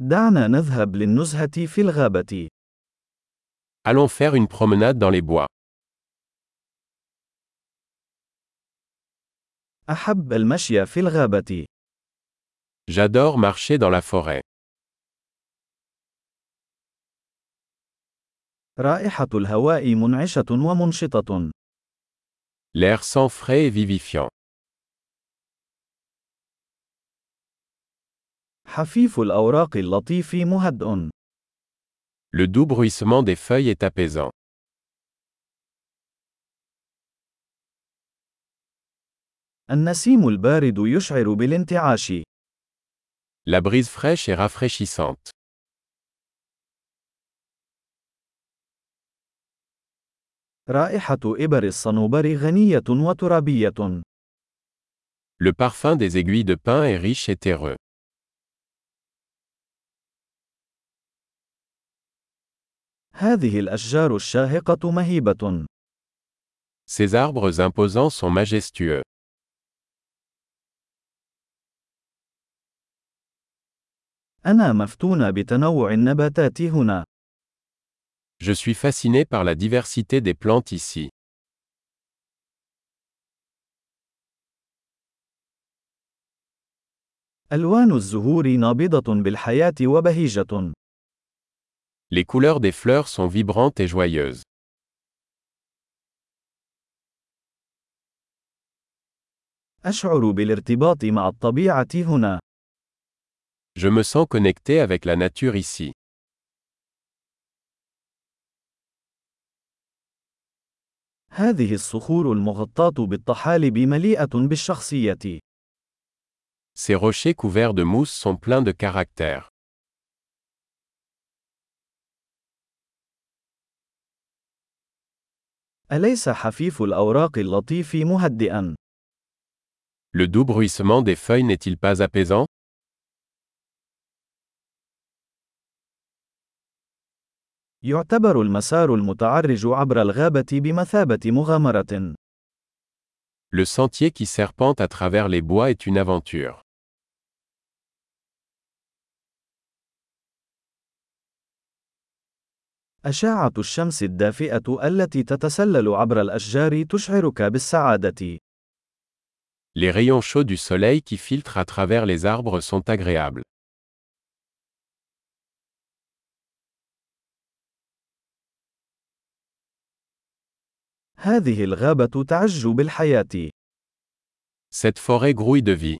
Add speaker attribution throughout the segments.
Speaker 1: دعنا نذهب للنزهة في الغابة.
Speaker 2: Allons faire une promenade dans les bois.
Speaker 1: أحب المشي في الغابة.
Speaker 2: J'adore marcher dans la forêt.
Speaker 1: رائحة الهواء منعشة ومنشطة.
Speaker 2: L'air sent frais et vivifiant.
Speaker 1: حفيف الأوراق اللطيف مهدئ.
Speaker 2: Le doux bruissement des feuilles est apaisant.
Speaker 1: النسيم البارد يشعر بالانتعاش.
Speaker 2: La brise fraîche est rafraîchissante.
Speaker 1: رائحة إبر الصنوبر غنية وترابية.
Speaker 2: Le parfum des aiguilles de pin est riche et terreux.
Speaker 1: هذه الأشجار الشاهقة مهيبة.
Speaker 2: Ces arbres imposants sont majestueux.
Speaker 1: أنا مفتون بتنوع النباتات هنا.
Speaker 2: Je suis fasciné par la diversité des plantes ici.
Speaker 1: ألوان الزهور نابضة بالحياة وبهيجة.
Speaker 2: Les couleurs des fleurs sont vibrantes et joyeuses.
Speaker 1: أشعر بالارتباط مع الطبيعة هنا.
Speaker 2: Je me sens connecté avec la nature ici.
Speaker 1: هذه الصخور المغطاة بالطحالب مليئة بالشخصية.
Speaker 2: Ces rochers couverts de mousse sont pleins de caractère.
Speaker 1: أليس حفيف الأوراق اللطيف مهدئا؟
Speaker 2: Le doux bruissement des feuilles n'est-il pas apaisant
Speaker 1: يعتبر المسار المتعرج عبر الغابة بمثابة مغامرة.
Speaker 2: Le sentier qui serpente à travers les bois est une aventure.
Speaker 1: أشعة الشمس الدافئة التي تتسلل عبر الأشجار تشعرك بالسعادة.
Speaker 2: Les rayons chauds du soleil qui filtrent à travers les arbres sont agréables.
Speaker 1: هذه الغابة تعج بالحياة.
Speaker 2: Cette forêt grouille de vie.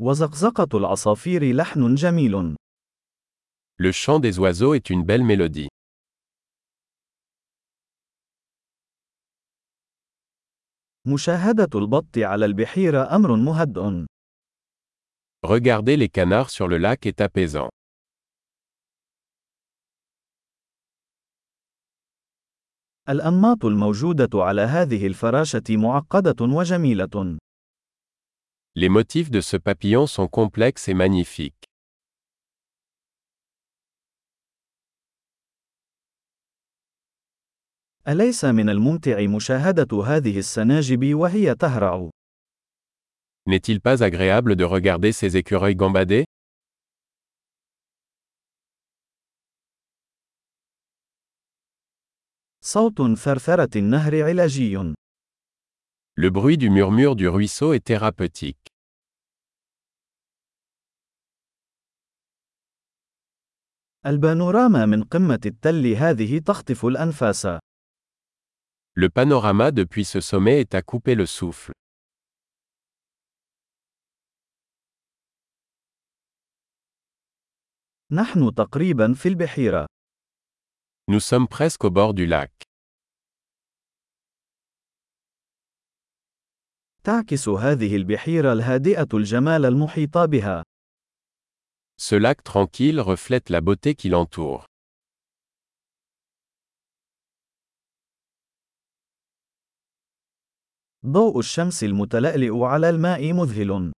Speaker 1: وزقزقة العصافير لحن جميل.
Speaker 2: Le chant des oiseaux est une belle mélodie.
Speaker 1: مشاهدة البط على البحيرة أمر مهدئ.
Speaker 2: Regarder les canards sur le lac est apaisant.
Speaker 1: الأنماط الموجودة على هذه الفراشة معقدة وجميلة.
Speaker 2: Les motifs de ce papillon sont complexes et magnifiques.
Speaker 1: أليس من الممتع مشاهدة هذه السناجب وهي تهرع؟
Speaker 2: N'est-il pas agréable de regarder ces écureuils gambader
Speaker 1: صوت ثرثرة النهر علاجي.
Speaker 2: Le bruit du murmure du ruisseau est thérapeutique.
Speaker 1: البانوراما من قمة التل هذه تخطف الأنفاس.
Speaker 2: Le panorama depuis ce sommet est à couper le souffle.
Speaker 1: نحن تقريبا في البحيرة.
Speaker 2: Nous sommes presque au bord du lac.
Speaker 1: تعكس هذه البحيرة الهادئة الجمال المحيط بها.
Speaker 2: Ce lac tranquille reflète la beauté qui l'entoure.
Speaker 1: ضوء الشمس المتلألئ على الماء مذهل.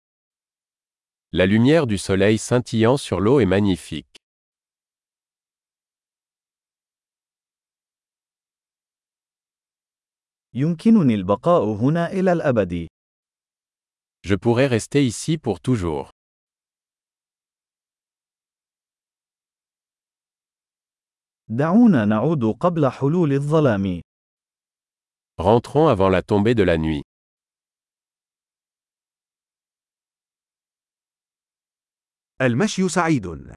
Speaker 2: La lumière du soleil scintillant sur l'eau est magnifique.
Speaker 1: يمكنني البقاء هنا إلى الأبد.
Speaker 2: Je pourrais rester ici pour toujours.
Speaker 1: دعونا نعود قبل حلول الظلام.
Speaker 2: Rentrons avant la tombée de la nuit.
Speaker 3: المشي سعيد.